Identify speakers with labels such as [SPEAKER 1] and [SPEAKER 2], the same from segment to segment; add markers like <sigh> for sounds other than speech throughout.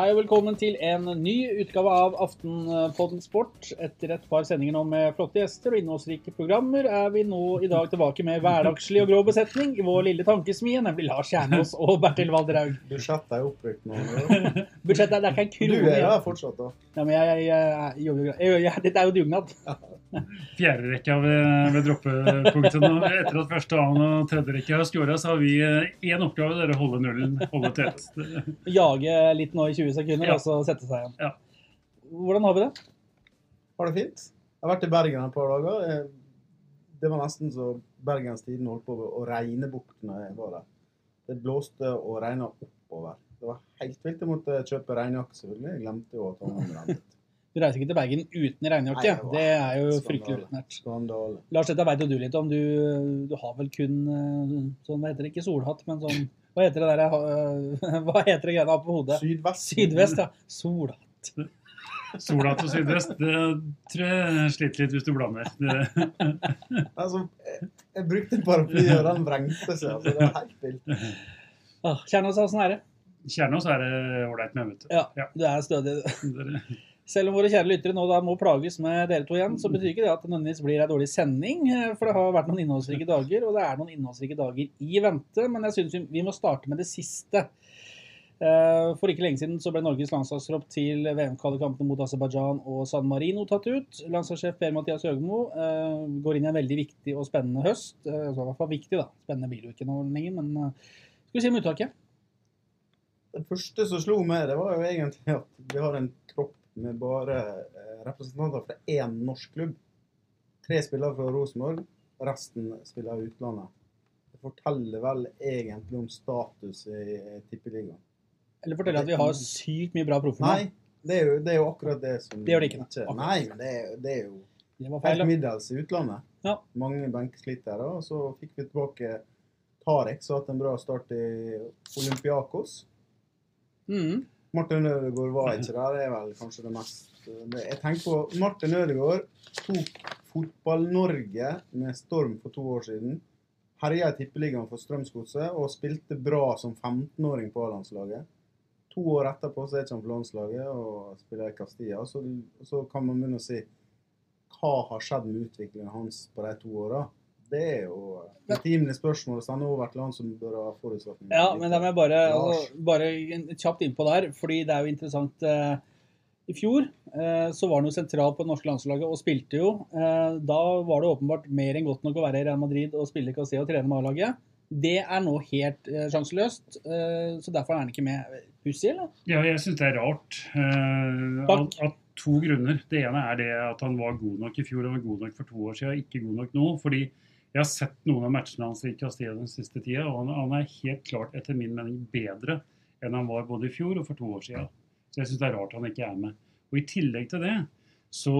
[SPEAKER 1] Hei og velkommen til en ny utgave av Aftenpodden Sport. Etter et par sendinger nå med flotte gjester og innholdsrike programmer, er vi nå i dag tilbake med hverdagslig og grå besetning i vår lille tankesmie, nemlig Lars Kjernås og Bertil Valderhaug. <laughs>
[SPEAKER 2] Budsjettet er opprykt nå.
[SPEAKER 1] Budsjettet er det er ikke en
[SPEAKER 2] Du er der fortsatt, da.
[SPEAKER 1] Ja, men jeg, jeg, jeg, jobber- jeg, jeg, Dette er jo dugnad.
[SPEAKER 3] Fjerderekka ved, ved droppepunktet nå. Etter at første, annen og tredje rekke har skåra, så har vi én oppgave. Det er å holde nullen, holde tett. <laughs>
[SPEAKER 1] Jage litt nå i 20 sekunder,
[SPEAKER 3] Ja.
[SPEAKER 1] og så sette seg igjen.
[SPEAKER 3] Ja.
[SPEAKER 1] Hvordan har vi det?
[SPEAKER 2] Har det fint. Jeg har vært i Bergen et par dager. Eh, Det var nesten så Bergens Tidende holdt på å regne bort når jeg var der. Det blåste og regna oppover. Det var helt vilt. Jeg måtte kjøpe regnjakke, selvfølgelig. Jeg glemte jo å ta med meg den.
[SPEAKER 1] Du reiser ikke til Bergen uten regnjakke.
[SPEAKER 2] Nei, det
[SPEAKER 1] er jo
[SPEAKER 2] Skandal.
[SPEAKER 1] fryktelig utenært. Lars, dette veit jo du litt om. Du, du har vel kun eh, sånn, hva heter det, ikke solhatt, men sånn Hva heter det der eh, <laughs> Hva heter det greiene på hodet?
[SPEAKER 2] Sydvest.
[SPEAKER 1] Sydvest, ja. Solhatt.
[SPEAKER 3] Solhatt og sydvest, det tror jeg sliter litt hvis du blander. Det,
[SPEAKER 2] Altså, jeg, brukte paraply, og den vrengte seg. Altså, det var helt vilt.
[SPEAKER 1] Ah, Kjernås, åssen er det?
[SPEAKER 3] Kjernås er det ålreit med, vet du.
[SPEAKER 1] Ja,
[SPEAKER 3] Ja.
[SPEAKER 1] du er stødig. Selv om våre kjære lyttere nå da må plages med dere to igjen, så betyr ikke det at det nødvendigvis blir ei dårlig sending. eh, For det har vært noen innholdsrike dager, og det er noen innholdsrike dager i vente. Men jeg syns vi, må starte med det siste. Eh, For ikke lenge siden så ble Norges landslagstropp til VM-kvalikkampene mot Aserbajdsjan og San Marino tatt ut. Landslagssjef Per-Mathias Høgmo eh, går inn i en veldig viktig og spennende høst. Eh, Så i hvert fall viktig, da. Spennende blir det jo ikke nå lenger, men eh, skal vi si om uttaket?
[SPEAKER 2] Det første som slo meg, det var jo egentlig at vi har en tropp med bare eh, representanter fra én norsk klubb. Tre spillere fra Rosenborg, resten spiller i utlandet. Det forteller vel egentlig om status i Tippeligaen.
[SPEAKER 1] Eller forteller at vi har sykt mye bra proffer nå?
[SPEAKER 2] Nei, det er, jo, det er jo akkurat det som
[SPEAKER 1] Det gjør det ikke, da. Akkurat.
[SPEAKER 2] Nei, men det er, det er jo
[SPEAKER 1] Det var feil,
[SPEAKER 2] helt middels i utlandet.
[SPEAKER 1] Ja.
[SPEAKER 2] Mange benkeslitere. Og så fikk vi tilbake Tarek, som har hatt en bra start i Olympiakos.
[SPEAKER 1] Mhm.
[SPEAKER 2] Martin Ødegaard var ikke der. Det er vel kanskje det mest det, Jeg tenker på Martin Ødegaard tok Fotball-Norge med storm for to år siden. Herja i Tippeligaen for Strømsgodset og spilte bra som 15-åring på A-landslaget. To år etterpå så er ikke han på landslaget og spiller i Castilla. Så, så kan man begynne å si hva har skjedd med utviklingen hans på de to åra? Det er jo betimelig spørsmål å sende over til han som bør ha forutsetninger.
[SPEAKER 1] Ja, men da må jeg bare, altså, bare kjapt innpå der, fordi det er jo interessant. Eh, I fjor eh, så var han jo sentral på det norske landslaget og spilte jo. Eh, da var det åpenbart mer enn godt nok å være i Real Madrid og spille Castilla og trene med A-laget. Det er nå helt sjanseløst, eh, så derfor er han ikke med. Pussig, eller?
[SPEAKER 3] Ja, jeg syns det er rart. eh, av,
[SPEAKER 1] Takk.
[SPEAKER 3] av to grunner. Det ene er det at han var god nok i fjor og var god nok for to år siden, ikke god nok nå. fordi jeg har sett noen av matchene hans i Castilla den siste tida, og han, er helt klart, etter min mening, bedre enn han var både i fjor og for to år siden. Så jeg syns det er rart han ikke er med. Og i tillegg til det, så,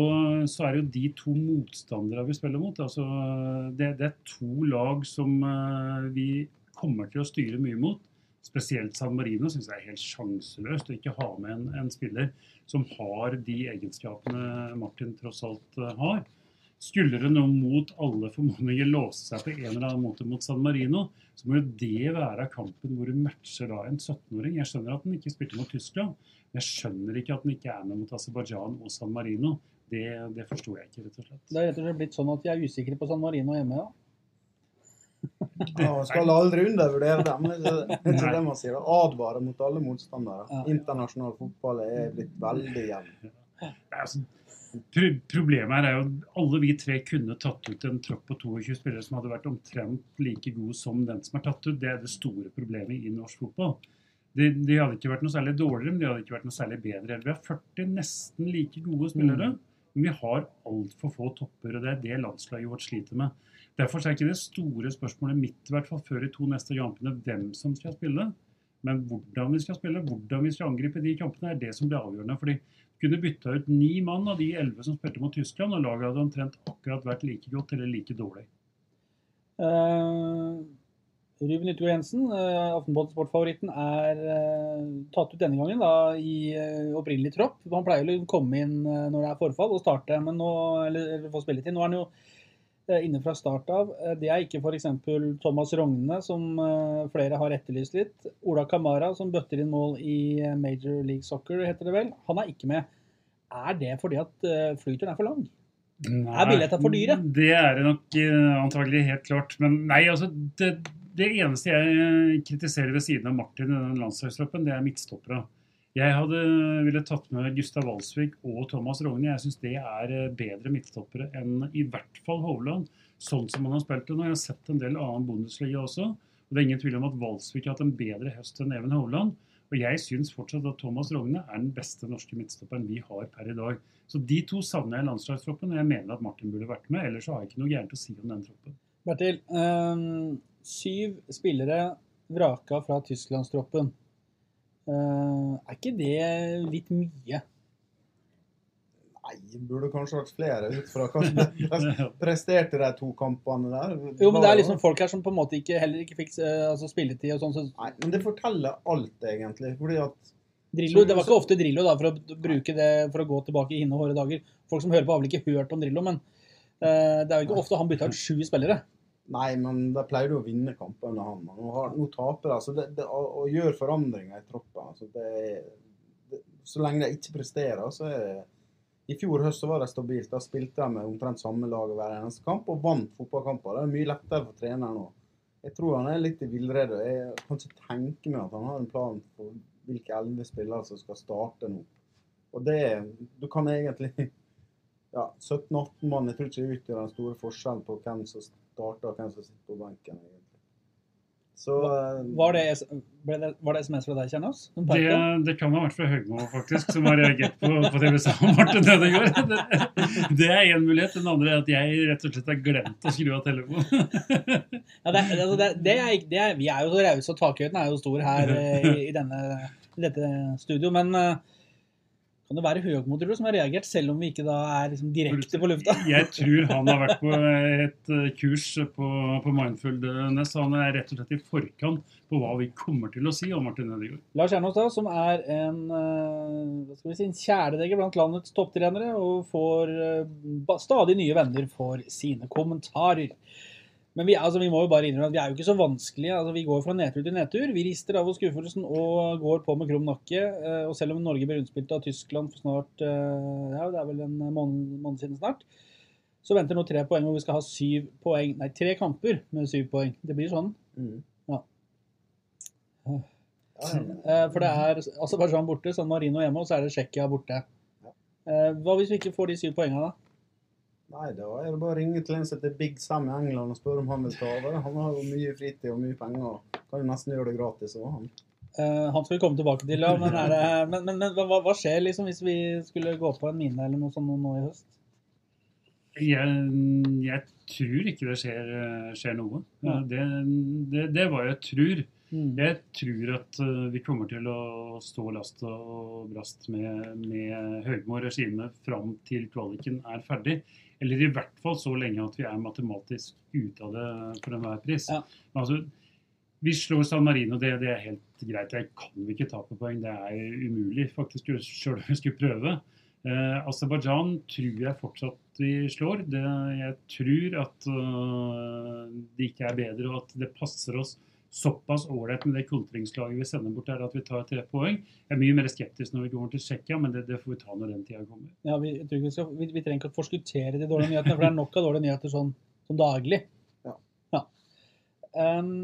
[SPEAKER 3] så er det jo de to motstandere vi spiller mot. Altså, det, det er to lag som eh, vi kommer til å styre mye mot. Spesielt San Marino syns jeg er helt sjanseløst å ikke ha med en, en spiller som har de egenskapene Martin tross alt eh, har. Skulle det nå mot alle formodninger låse seg på en eller annen måte mot San Marino, så må jo det være kampen hvor du matcher da en 17-åring. Jeg skjønner at han ikke spilte mot Tyskland, men jeg skjønner ikke at han ikke er med mot Aserbajdsjan og San Marino. Det, det forsto jeg ikke, rett og slett.
[SPEAKER 1] Det er rett og slett blitt sånn at de er usikre på San Marino hjemme. Ja.
[SPEAKER 2] Ja, man skal aldri undervurdere dem. Det er ikke- det er man sier. Advare mot alle motstandere. Internasjonal fotball er blitt veldig jevn.
[SPEAKER 3] Problemet her er jo at alle vi tre kunne tatt ut en tropp på 22 spillere som hadde vært omtrent like god som den som er tatt ut. Det er det store problemet i norsk fotball. De, de hadde ikke vært noe særlig dårligere, men de hadde ikke vært noe særlig bedre. Vi har 40 nesten like gode spillere, men vi har altfor få topper. og Det er det landslaget vårt sliter med. Derfor er ikke det store spørsmålet mitt, i hvert fall før de to neste kampene, hvem som skal spille. Men hvordan vi skal spille, hvordan vi skal angripe de kampene, er det som blir avgjørende. fordi kunne bytta ut ni mann av de elleve som spilte mot Tyskland, og laget hadde omtrent akkurat vært like godt eller like dårlig.
[SPEAKER 1] Uh, Ruben Yttergård Jensen, uh, Aftenbåten Sportfavoritten, er uh, tatt ut denne gangen da, i uh, opprinnelig tropp. Han pleier å komme inn eh, når det er forfall og starte, men nå, eller, eller få spilletid. Nå er han jo eh, inne fra start av. Eh, Det er ikke f.eks. Thomas Rogne, som eh, flere har etterlyst litt. Ola Kamara, som bøtter inn mål i eh, Major League Soccer, heter det vel. Han er ikke med. Er det fordi at eh, flyturen er for lang? Er billettene for dyre?
[SPEAKER 3] Det er det nok eh, antagelig helt klart. Men nei, altså det, det eneste jeg kritiserer ved siden av Martin i den landslagstroppen, det er midtstoppere. Jeg hadde ville tatt med Gustav Walsvik og Thomas Rogne. Jeg syns det er eh, bedre midtstoppere enn i hvert fall Hovland, sånn som han har spilt det nå. Jeg har sett en del annen Bundesliga også. og Det er ingen tvil om at Walsvik har hatt en bedre høst enn Even Hovland. Og jeg syns fortsatt at Thomas Rogne er den beste norske midtstopperen vi har per i dag. Så de to savner jeg i landslagstroppen, og jeg mener at Martin burde vært med. Ellers har jeg ikke noe gærent å si om den troppen.
[SPEAKER 1] Bertil, øh, syv spillere vraka fra tysklandstroppen. Eh, er ikke det litt mye?
[SPEAKER 2] Nei, burde kanskje vært flere ut fra <laughs> hva som presterte de to kampene der.
[SPEAKER 1] Jo, men det er liksom folk her som på en måte ikke, heller ikke fikk eh, altså spilletid og sånn. Så
[SPEAKER 2] Nei, men det forteller alt, egentlig. Fordi at
[SPEAKER 1] Drillo, det var ikke ofte Drillo, da, for å bruke det for å gå tilbake i hinne og hårde dager. Folk som hører på, har vel ikke hørt om Drillo, men uh, det er jo ikke ofte han bytta ut sju spillere.
[SPEAKER 2] Nei, men de pleide å vinne kamper under han. Nå, har, nå taper de. Altså det, det, å, å gjøre forandringer i troppen altså det, det, Så lenge de ikke presterer, så er det I fjor høst så var det stabilt. Da spilte de med omtrent samme lag hver eneste kamp og vant fotballkamper. Det er mye lettere for treneren nå. Jeg tror han er litt i villrede. Jeg kan ikke tenke meg at han har en plan for hvilke elleve spillere som skal starte nå. Og det Du kan egentlig ja, 17-18 mann. Jeg tror ikke det utgjør den store forskjellen på hvem som starter og hvem som sitter på benken. egentlig. Så eh,
[SPEAKER 1] Var det, det, var det SMS fra deg, Kjernås?
[SPEAKER 3] Det, det kan ha vært fra Høgmo, faktisk, som har reagert på, på det vi sa om Martin Ødegaard. <laughs> Det, det er én mulighet. Den andre er at jeg rett og slett har glemt å skru av telefonen. <laughs>
[SPEAKER 1] Ja, det, det, det det er, vi er jo så rause, og takhøyden er jo stor her eh, i, i, denne, dette studio. Men eh, kan det være Høgmo som har reagert, selv om vi ikke da er liksom direkte på lufta? <laughs>
[SPEAKER 3] Jeg tror han har vært på et eh, kurs på, på Mindfulness. Han er rett og slett i forkant på hva vi kommer til å si om Martin Ødegaard.
[SPEAKER 1] Lars Kjernås, da, som er en eh, hva skal vi si, en kjæledegger blant landets topptrenere, og får eh, stadig nye venner for sine kommentarer. Men vi, altså, vi må jo bare innrømme at vi er jo ikke så vanskelige. Altså, vi går fra nedtur til nedtur. Vi rister av oss skuffelsen og går på med krum nakke. Eh, Og selv om Norge ble unnspilt av Tyskland for snart eh, Ja, det er vel en måned, måned siden snart. Så venter nå tre poeng, og vi skal ha syv poeng Nei, tre kamper med syv poeng. Det blir sånn.
[SPEAKER 2] mm.
[SPEAKER 1] Ja. Eh, For det er Aserbajdsjan borte, San Marino hjemme, og så er det Tsjekkia borte. Hva hvis vi ikke får de syv poengene, da?
[SPEAKER 2] Nei, da er det bare å ringe til en som heter Big Sam i England og spørre om han vil ta over. Han har jo mye fritid og mye penger. og Kan jo nesten gjøre det gratis òg, han.
[SPEAKER 1] Uh, han skal vi komme tilbake til, ja. Men, er det, men, men, men hva, hva skjer liksom hvis vi skulle gå på en mine eller noe sånt nå i høst?
[SPEAKER 3] Jeg, jeg tror ikke det skjer, skjer noe.
[SPEAKER 1] Ja.
[SPEAKER 3] Det, det, det var jeg tror.
[SPEAKER 1] Mm.
[SPEAKER 3] Jeg tror at eh, vi kommer til å stå last og brast med, med Høgmo-regimet fram til kvaliken er ferdig. Eller i hvert fall så lenge at vi er matematisk ute av det for enhver pris.
[SPEAKER 1] Ja.
[SPEAKER 3] Men Altså, vi slår San Marino, det, det er helt greit. Jeg kan vi ikke tape poeng. Det er umulig, faktisk, selv om vi skulle prøve. Eh, Aserbajdsjan tror jeg fortsatt vi slår. Det, jeg tror at uh, de ikke er bedre, og at det passer oss såpass ålreit med det kontringslaget vi sender bort der, at vi tar tre poeng. Jeg er mye mer skeptisk når vi går til Tsjekkia, men det, det får vi ta når den tida kommer.
[SPEAKER 1] Ja, vi, jeg tror vi, skal, vi, vi trenger ikke å forskuttere de dårlige nyhetene, for det er nok av dårlige nyheter sånn, sånn daglig.
[SPEAKER 2] Ja.
[SPEAKER 1] Ja. Um,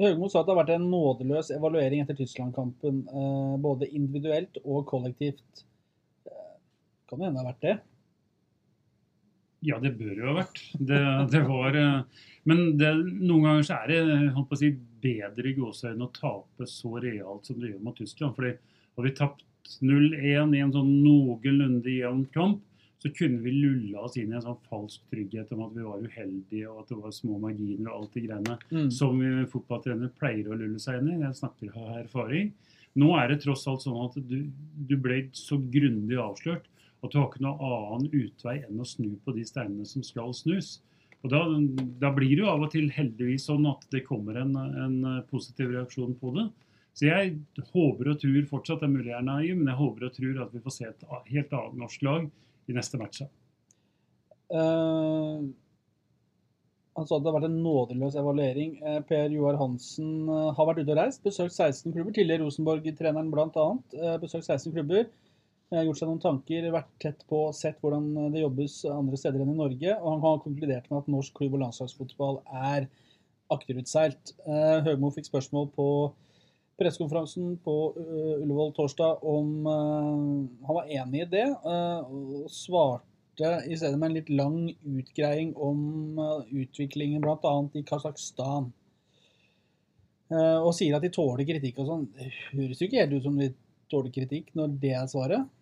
[SPEAKER 1] Høgmo sa at det har vært en nådeløs evaluering etter Tyskland-kampen, uh, både individuelt og kollektivt. Uh, kan det hende det har vært det?
[SPEAKER 3] Ja, det bør jo ha vært. Det, det var eh, Men det, noen ganger så er det holdt på å si, bedre i gåseøynene å tape så realt som det gjør mot Tyskland. fordi har vi tapt 0-1 i en sånn noenlunde jevn kamp, så kunne vi lulla oss inn i en sånn falsk trygghet om at vi var uheldige og at det var små marginer og alt de greiene
[SPEAKER 1] Mm.
[SPEAKER 3] som fotballtrenere pleier å lulle seg inn i. Jeg snakker av erfaring. Nå er det tross alt sånn at du, du ble så grundig avslørt at du har ikke noe annen utvei enn å snu på de steinene som skal snus. Og da, da blir det jo av og til heldigvis sånn at det kommer en, en positiv reaksjon på det. Så jeg håper og tror fortsatt, det er mulig jeg er naiv, men jeg håper og tror at vi får se et helt annet norsk lag i neste match.
[SPEAKER 1] Uh, han sa at det har vært en nådeløs evaluering. Eh, Per Joar Hansen eh, har vært ute og reist, besøkt 16 klubber. Tidligere Rosenborg-treneren bl.a. Uh, besøkt 16 klubber. Eh, gjort seg noen tanker, vært tett på, sett hvordan det jobbes andre steder enn i Norge. Og han har konkludert med at norsk klubb- og landslagsfotball er akterutseilt. Eh, Høgmo fikk spørsmål på pressekonferansen på uh, Ullevål torsdag om uh, han var enig i det, og svarte i stedet med en litt lang utgreiing om utviklingen bl.a. i Kasakhstan. og sier at de tåler kritikk og sånn. Det høres jo ikke helt ut som de tåler kritikk når det er svaret.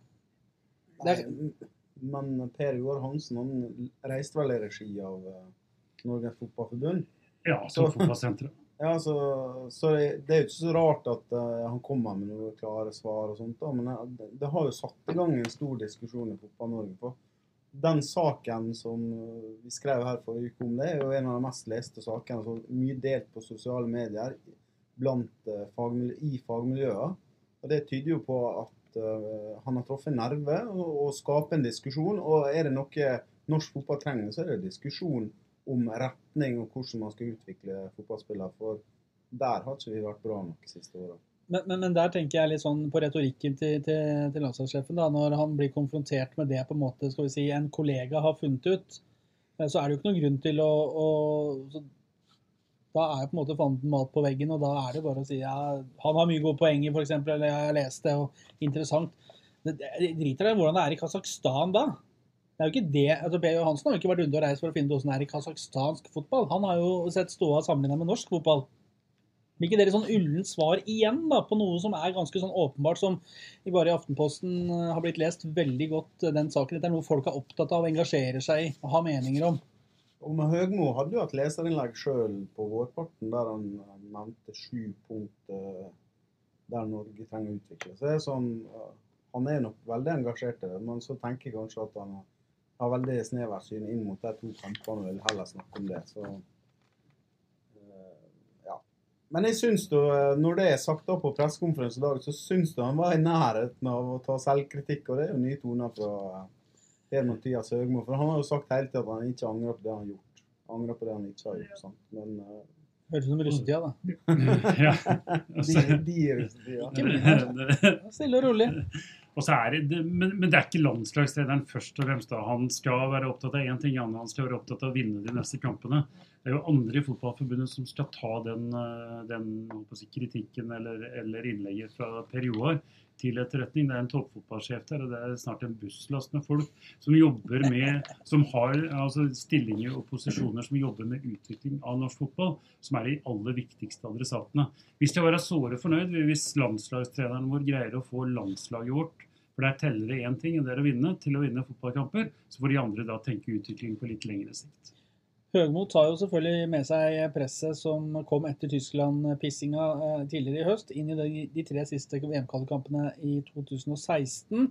[SPEAKER 1] Det er-
[SPEAKER 2] men Per Joar Hansen han reiste vel i regi av eh, Norges Fotballforbund.
[SPEAKER 3] Ja, toppfotballsenteret. <laughs>
[SPEAKER 2] Ja, så, så det, det er jo ikke så rart at uh, han kommer med noen klare svar og sånt, da, men eh, det, det har jo satt i gang en stor diskusjon i Fotball-Norge på. Den saken som vi skrev her forrige uke om, det er jo en av de mest leste sakene. Så mye delt på sosiale medier blant, uh, fagmiljø, i fagmiljøer. Og det tyder jo på at eh, han har truffet en nerve og, og skaper en diskusjon. Og er det noe norsk fotball trenger, så er det diskusjon om retning og hvordan man skal utvikle fotballspillere. For der har ikke vi vært bra nok de siste åra.
[SPEAKER 1] Men, men, men der tenker jeg litt sånn på retorikken til, til, til landslagssjefen. da, Når han blir konfrontert med det på en måte, skal vi si, en kollega har funnet ut, eh, så er det jo ikke noen grunn til å, å Da er på en måte fanden mat på veggen, og da er det bare å si ja, han har mye gode poenger, f.eks., eller jeg har lest det, og interessant. Det, det driter i hvordan det er i Kasakhstan da. Det er jo ikke det, altså Per Johansen har jo ikke vært ute og reist for å finne ut hvordan det er i kasakhstansk fotball. Han har jo sett ståa sammenligna med norsk fotball. Blir ikke dere sånn ullent svar igjen da, på noe som er ganske sånn åpenbart, som bare i Aftenposten eh, har blitt lest veldig godt, eh, den saken? Dette er noe folk er opptatt av, engasjerer seg i og har meninger om.
[SPEAKER 2] Og med Høgmo hadde jo et leserinnlegg sjøl på vårparten der han nevnte sju punkt eh, der Norge trenger å utvikle. Er sånn, Han er nok veldig engasjert i det, men så tenker jeg kanskje at han har veldig snevert syn inn mot de to kampene og vil heller snakke om det. Så eh, ja. Men jeg syns eh, når det er sagt da på pressekonferanse i dag, så syns du han var i nærheten av å ta selvkritikk, og det er jo nye toner fra eh, Per-Mathias Høgmo. For han har jo sagt hele tiden at han ikke angrer på det han har gjort. Angrer på det han ikke har gjort. sant? Men uh,
[SPEAKER 1] Høres ut som russetida, da. <laughs>
[SPEAKER 3] Ja.
[SPEAKER 2] de, de er russetida.
[SPEAKER 1] Stille og rolig.
[SPEAKER 3] Og så er det, men, men det er ikke landslagstreneren først og fremst. da. Han skal være opptatt av én ting, Janne. Han skal være opptatt av å vinne de neste kampene. Det er jo andre i Fotballforbundet som skal ta den, eh, den si, kritikken eller, eller innlegget fra Per Joar til etterretning. Det er en toppfotballsjef der, og det er snart en busslast med folk som jobber med Som har altså, stillinger og posisjoner som jobber med utvikling av norsk fotball, som er de aller viktigste adressatene. Vi skal være såre fornøyd hvis landslagstreneren vår greier å få landslaget vårt for der teller det én ting, og det er å vinne. Til å vinne fotballkamper. Så får de andre da tenke utvikling på litt lengre sikt.
[SPEAKER 1] Høgmo tar jo selvfølgelig med seg presset som kom etter Tyskland-pissinga eh, tidligere i høst, inn i de, tre siste VM-kvalikampene i 2016.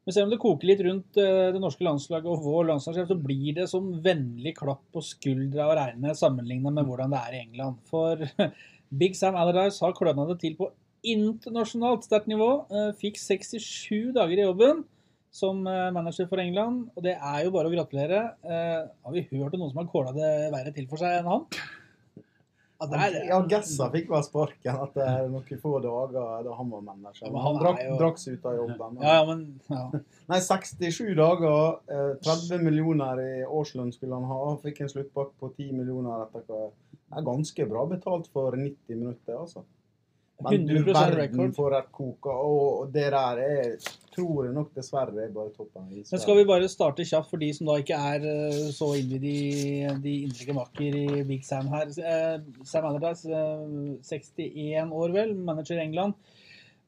[SPEAKER 1] Men selv om det koker litt rundt eh, det norske landslaget og vår landslagssjef, så blir det som vennlig klapp på skuldra å regne sammenligna med hvordan det er i England. For <laughs> Big Sam Allardyce har kløna det til på internasjonalt sterkt nivå. eh, Fikk 67 dager i jobben som eh, manager for England, og det er jo bare å gratulere. Eh, har vi hørt om noen som har kåla det verre til for seg enn han? Ja, det er,
[SPEAKER 2] Ja, Gessa fikk vel sparken etter noen få dager da han var manager.
[SPEAKER 1] Ja, men
[SPEAKER 2] han
[SPEAKER 1] han jo-
[SPEAKER 2] drakk seg ut av jobben.
[SPEAKER 1] ja, ja, men ja.
[SPEAKER 2] Nei, 67 dager, eh, 30 millioner i årslønn skulle han ha. Fikk en sluttpakke på 10 millioner etter hva. Det er ganske bra betalt for 90 minutter, altså. Men du verden for et koka. Og det der er, tror jeg nok dessverre er bare toppen
[SPEAKER 1] Men skal vi bare starte kjapt for de som da ikke er eh, så inne i de, de indre gemakker i Big Sam her. Eh, Sam Allardyce, eh, 61 år vel, manager i England.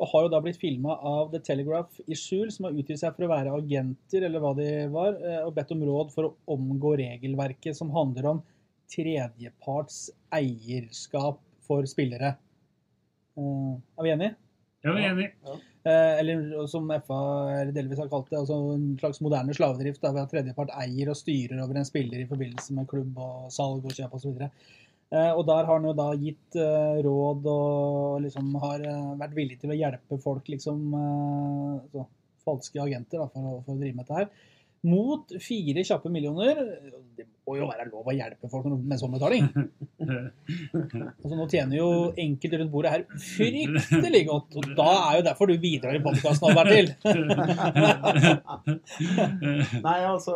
[SPEAKER 1] Og har jo da blitt filma av The Telegraph i skjul, som har utgitt seg for å være agenter, eller hva de var, eh, og bedt om råd for å omgå regelverket som handler om tredjeparts eierskap for spillere. Eh, er vi enige?
[SPEAKER 3] Ja, vi er enige.
[SPEAKER 1] Eh, eller som FA delvis har kalt det, altså en slags moderne slavedrift. Ved at tredjepart eier og styrer over en spiller i forbindelse med klubb og salg og kjøp osv. Eh, og der har han jo da gitt råd og liksom har vært villig til å hjelpe folk, liksom så, Falske agenter, da, for, å- for å drive med dette her. mot fire kjappe millioner. Må jo være lov å hjelpe folk med sånn betaling. <laughs> Altså, nå tjener jo enkelte rundt bordet her fryktelig godt, og da er jo derfor du bidrar i podkasten òg, Bertil. <laughs>
[SPEAKER 2] Nei, altså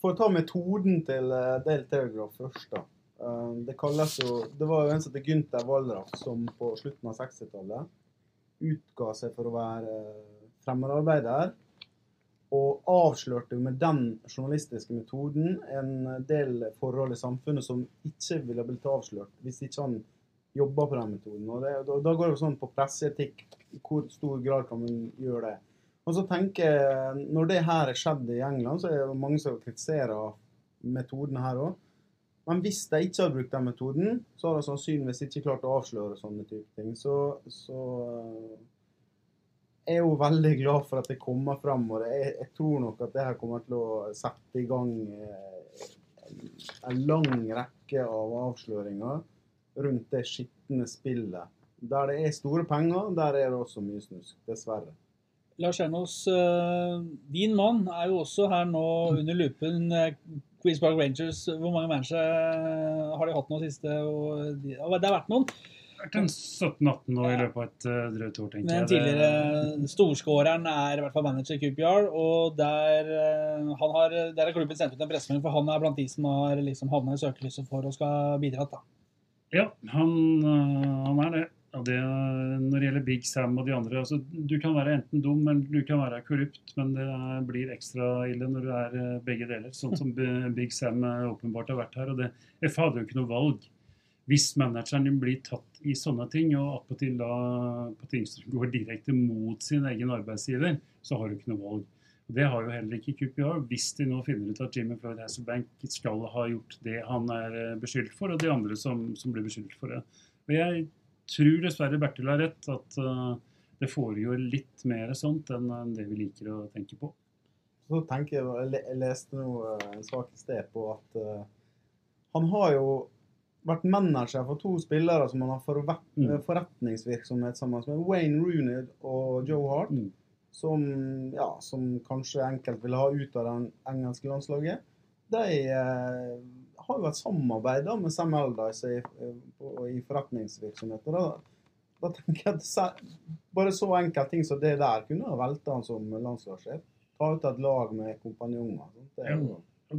[SPEAKER 2] For å ta metoden til eh, Dale Telegraph først, da. Eh, Det kalles jo Det var jo en som het Gunther Wallraff, som på slutten av 60-tallet utga seg for å være eh, fremmedarbeider. Og avslørte med den journalistiske metoden en del forhold i samfunnet som ikke ville blitt avslørt hvis ikke han jobba på den metoden. Og det, da, da går det sånn på presseetikk. I hvor stor grad kan man gjøre det? Og så tenker jeg, Når det her er skjedd i England, så er det mange som kritiserer metoden her òg. Men hvis de ikke hadde brukt den metoden, så hadde de sannsynligvis ikke klart å avsløre sånne type ting. Så, så jeg er jo veldig glad for at det kommer fram, og jeg, jeg tror nok at det her kommer til å sette i gang eh, en, lang rekke av avsløringer rundt det skitne spillet. Der det er store penger, der er det også mye snusk. Dessverre.
[SPEAKER 1] Lars Kjernås, eh, din mann er jo også her nå under lupen. Queens Park Rangers, hvor mange managere eh, har de hatt nå siste? Og det har vært noen.
[SPEAKER 3] Vært en 17-18 nå i løpet av et uh, drøyt år, tenker jeg. Den
[SPEAKER 1] tidligere storskåreren er i hvert fall manager i QPR, og der, eh, han har, der har klubben sendt ut en pressemelding, for han er blant de som har liksom havna i søkelyset for å skal bidra. Da.
[SPEAKER 3] Ja, han, han er det. Ja, det. Når det gjelder Big Sam og de andre altså, Du kan være enten dum eller du kan være korrupt, men det er- blir ekstra ille når du er begge deler. Sånn som Big Sam åpenbart har vært her. og det, FA hadde jo ikke noe valg. Hvis manageren blir tatt i sånne ting, og attpåtil da på ting som går direkte mot sin egen arbeidsgiver, så har du ikke noe valg. Det har jo heller ikke QPR, hvis de nå finner ut at Jimmy Floyd Hasselbank skal ha gjort det han er eh, beskyldt for, og de andre som, som blir beskyldt for det. Og Jeg tror dessverre Bertil har rett, at uh, det foregår litt mer sånt enn det vi liker å tenke på.
[SPEAKER 2] Så tenker jeg, jeg leste noe, eh, en sak i sted på at uh, han har jo vært manager for to spillere som han har
[SPEAKER 3] Mm.
[SPEAKER 2] forretningsvirksomhet sammen med, Wayne Rooney og Joe Hart,
[SPEAKER 3] Mm.
[SPEAKER 2] som, ja, som kanskje enkelt vil ha ut av det engelske landslaget. De eh, har jo et samarbeid da, med Sam Aldice i, i forretningsvirksomhet. da, da tenker jeg at bare så enkelt ting som det der kunne ha velta han som landslagssjef ta ut et lag med kompanjonger. sånt. Det er jo,
[SPEAKER 3] Ja,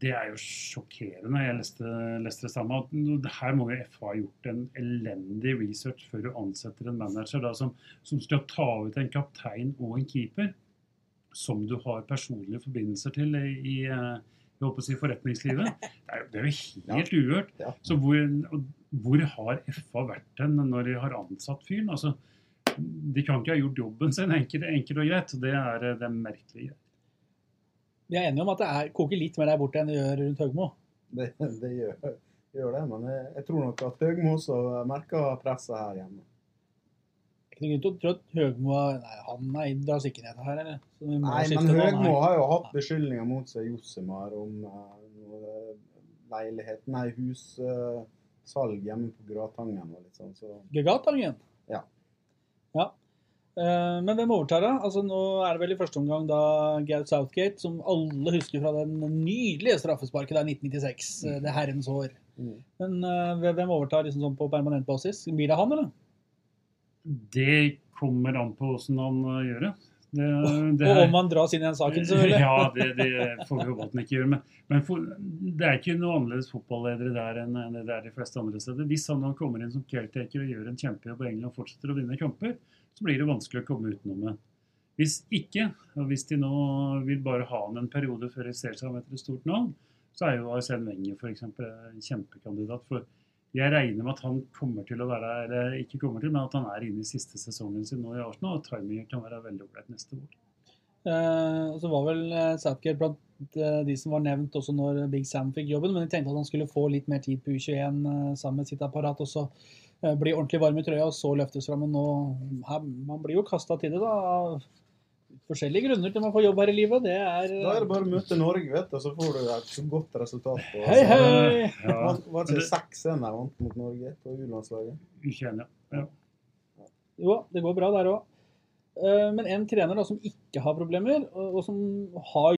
[SPEAKER 3] Det er jo sjokkerende. Jeg leste, leste det samme. at Her må jo FA ha gjort en elendig research før du ansetter en manager da, som, som skal ta ut en kaptein og en keeper som du har personlige forbindelser til i, i jeg håper å si forretningslivet. Det er, det er jo helt uhørt.
[SPEAKER 2] Ja.
[SPEAKER 3] Så hvor, hvor har FA vært hen når de har ansatt fyren? Altså, de kan ikke ha gjort jobben sin enkelt, enkelt og greit. Det er, det er merkelig.
[SPEAKER 1] Vi er enige om at det er, koker litt mer der borte enn det gjør rundt Høgmo.
[SPEAKER 2] det, det gjør, gjør det, men jeg, jeg tror nok at Høgmo også merker presset her hjemme.
[SPEAKER 1] Ikke noen grunn til å tro at Høgmo nei, han er dras ikke ned her, eller?
[SPEAKER 2] Nei, men. Høgmo har jo hatt beskyldninger mot seg Josimar om uh, noe leilighet, nei, hussalg hjemme på Gratangen og litt sånn. Så
[SPEAKER 1] Gratangen?
[SPEAKER 2] Ja.
[SPEAKER 1] ja. Eh, Men hvem overtar da? Altså, nå er det vel i første omgang da Gaut Southgate, som alle husker fra den nydelige straffesparket der 1996, Mm. det herrens år.
[SPEAKER 2] mm.
[SPEAKER 1] Men eh, hvem overtar liksom sånn på permanent basis? Blir det han, eller?
[SPEAKER 3] Det kommer an på hvordan han gjør det. det, det
[SPEAKER 1] Og om han dras inn i den saken, selvfølgelig. <laughs>
[SPEAKER 3] Ja, det, det får vi han ikke gjør. Men, men for, det er ikke noe annerledes fotballedere der enn enn det er de fleste andre steder. Hvis han nå kommer inn som caretaker og gjør en kjempejobb på England og fortsetter å vinne kamper, så blir det vanskelig å komme utenom det. Hvis ikke, og hvis de nå vil bare ha han en periode før de ser seg om etter et stort navn, så er jo Arsène Wenger f.eks. en kjempekandidat. For jeg regner med at han kommer til å være, eller ikke kommer til, men at han er inne i siste sesongen sin nå i Arsenal, og timingen kan være veldig ålreit neste år.
[SPEAKER 1] Uh, så var vel eh, Southgate blant eh, de som var nevnt også når Big Sam fikk jobben, men de tenkte at han skulle få litt mer tid på U21 eh, sammen med sitt apparat, og så eh, bli ordentlig varm i trøya, og så løftes fram. Men nå, her, man blir jo kasta til det, da. av Forskjellige grunner til man får jobb her i livet. Det er
[SPEAKER 2] Da er det bare å møte Norge, vet du, og så får du et så godt resultat. på.
[SPEAKER 1] Hei, hei!
[SPEAKER 3] Ja,
[SPEAKER 2] Var, var
[SPEAKER 3] men
[SPEAKER 2] ikke
[SPEAKER 3] det-
[SPEAKER 2] 6-1 der vant mot Norge på U-landslaget?
[SPEAKER 3] U21, ja.
[SPEAKER 1] Jo, det går bra der òg. Eh, Men en trener da, som ikke har problemer, og som har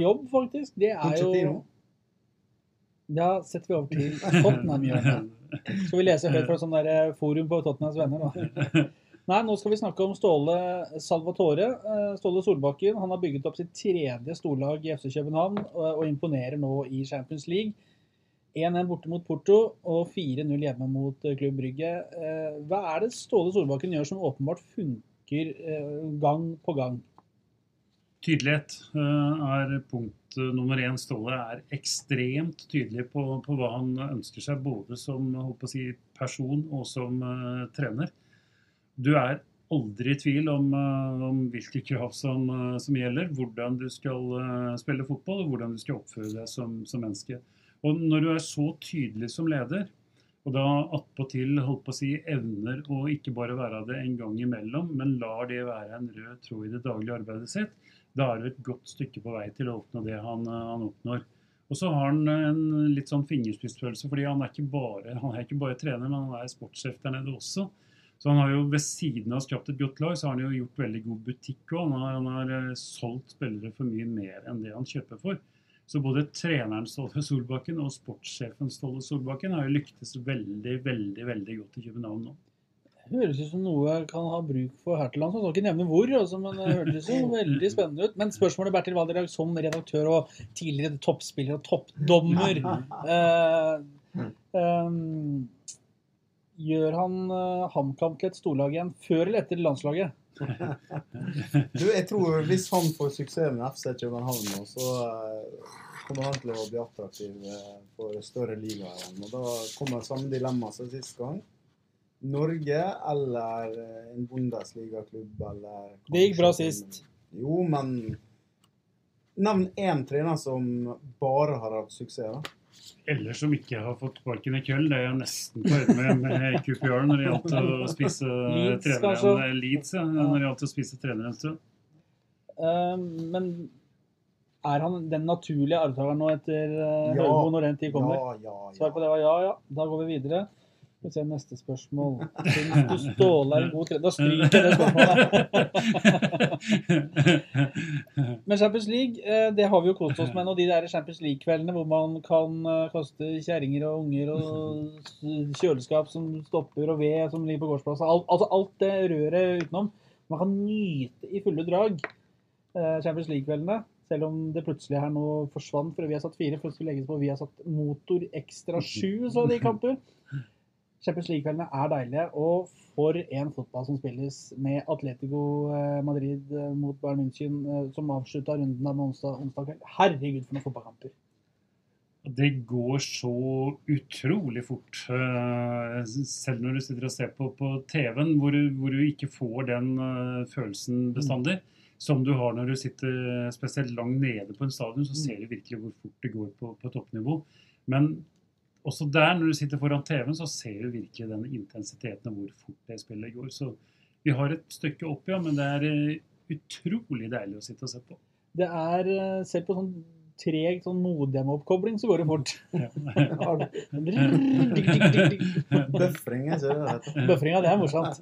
[SPEAKER 1] jobb, faktisk. Det er jo Da setter vi over til Tottenham. Jørgen. Skal vi lese høyt fra sånn der eh, forum på Tottenhams venner, da? <laughs> Nei, nå skal vi snakke om Ståle Salvatore. Eh, Ståle Solbakken han har bygget opp sitt tredje storlag i FC København og, og imponerer nå i Champions League. 1-1 borte mot Porto og 4-0 hjemme mot eh, Klubb Brygge. Eh, Hva er det Ståle Solbakken gjør som åpenbart funker eh, gang på gang?
[SPEAKER 3] Tydelighet eh, er punkt eh, nummer én. Ståle er ekstremt tydelig på, på hva han ønsker seg, både som si, person og som uh, trener. Du er aldri i tvil om, uh, om hvilke krav som, uh, som gjelder, hvordan du skal spille fotball og hvordan du skal oppføre deg som, som menneske. Og når du er så tydelig som leder, og da attpåtil holdt på si, evner å ikke bare være det en gang imellom, men lar det være en rød tråd i det daglige arbeidet sitt, da er du et godt stykke på vei til å oppnå det han, eh, han oppnår. Og så har han en litt sånn fingerspissfølelse, fordi han er ikke bare, han er ikke bare trener, men han er sportssjef der nede også. Så han har jo ved siden av skapt et godt lag, så har han jo gjort veldig god butikk òg. Han, han har eh, solgt spillere for mye mer enn det han kjøper for. Så både treneren Ståle Solbakken og sportssjefen Ståle Solbakken har jo lyktes veldig, veldig, veldig godt i København nå.
[SPEAKER 1] Høres ut som noe jeg kan ha bruk for her til lands. Jeg skal ikke nevne hvor, altså, men det høres jo <laughs> veldig spennende ut. Men spørsmålet Bertil Valderhaug som redaktør og tidligere toppspiller og toppdommer <laughs> eh, eh, Gjør han eh, HamKam til et storlag igjen før eller etter landslaget? <laughs>
[SPEAKER 2] Du, jeg tror hvis han får suksess med FC København nå, så eh, kommer han til å bli attraktiv eh, for større ligaer igjen. Og da kommer samme dilemma som sist gang. Norge eller eh, en Bundesliga-klubb eller
[SPEAKER 1] Det gikk bra sist.
[SPEAKER 2] Jo, men Nevn én trener som bare har hatt suksess, da.
[SPEAKER 3] Eller som ikke har fått sparken i køll. Det er jeg nesten på høyde med, med QPR når det gjaldt å spise
[SPEAKER 1] Leeds,
[SPEAKER 3] treneren.
[SPEAKER 1] kanskje?
[SPEAKER 3] Leeds, ja, når det gjaldt å spise treneren en stund.
[SPEAKER 1] Uh, men er han den naturlige arvtakeren nå etter uh,
[SPEAKER 2] Ja.
[SPEAKER 1] Når den tid kommer?
[SPEAKER 2] Ja, ja, ja.
[SPEAKER 1] Svar på det var ja, ja. Da går vi videre. Skal vi se neste spørsmål. <laughs> Syns du Ståle er en god trener? Da stryker jeg det spørsmålet. Men Champions League, eh, det har vi jo kost oss med nå. De der Champions League-kveldene hvor man kan eh, kaste kjerringer og unger og kjøleskap som stopper og ved som ligger på gårdsplassen. Alt, altså alt det røret utenom. Man kan nyte i fulle drag eh, Champions League-kveldene. Selv om det plutselig her nå forsvant fra vi har satt fire, for det skulle legges på vi har satt motor ekstra sju, så de kamper. Champions League-kveldene er deilige, og for en fotball som spilles med Atletico eh, Madrid eh, mot Bayern München, eh, som avslutta runden av onsdag, onsdag kveld. Herregud, for noen fotballkamper.
[SPEAKER 3] Det går så utrolig fort. Selv når du sitter og ser på, på TV-en, hvor, hvor du ikke får den følelsen bestandig. Som du har når du sitter spesielt langt nede på en stadion, så ser du virkelig hvor fort det går på, på toppnivå. Men også der, når du sitter foran TV-en, så ser du virkelig den intensiteten og hvor fort det spillet går. Så vi har et stykke opp, ja, men det er eh, utrolig deilig å sitte og se på.
[SPEAKER 1] Det er eh, Selv på sånn treg sånn modem-oppkobling så går det fort. <laughs> <laughs>
[SPEAKER 2] Bøfringa, ser du det det heter.
[SPEAKER 1] Bøfringa, det er morsomt.